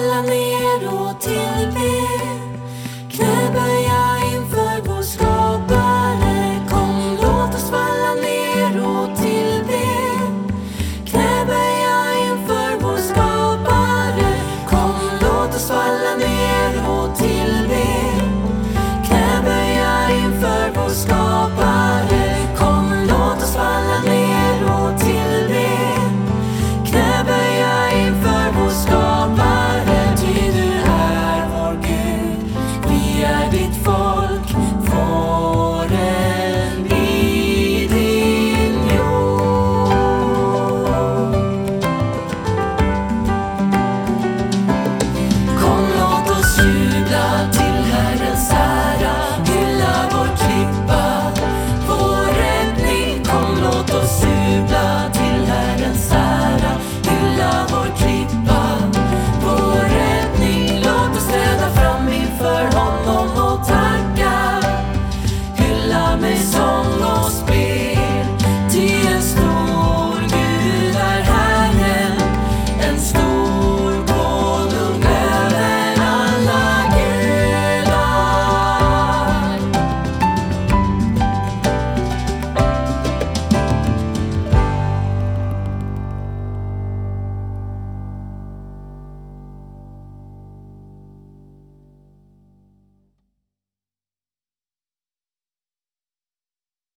follow me.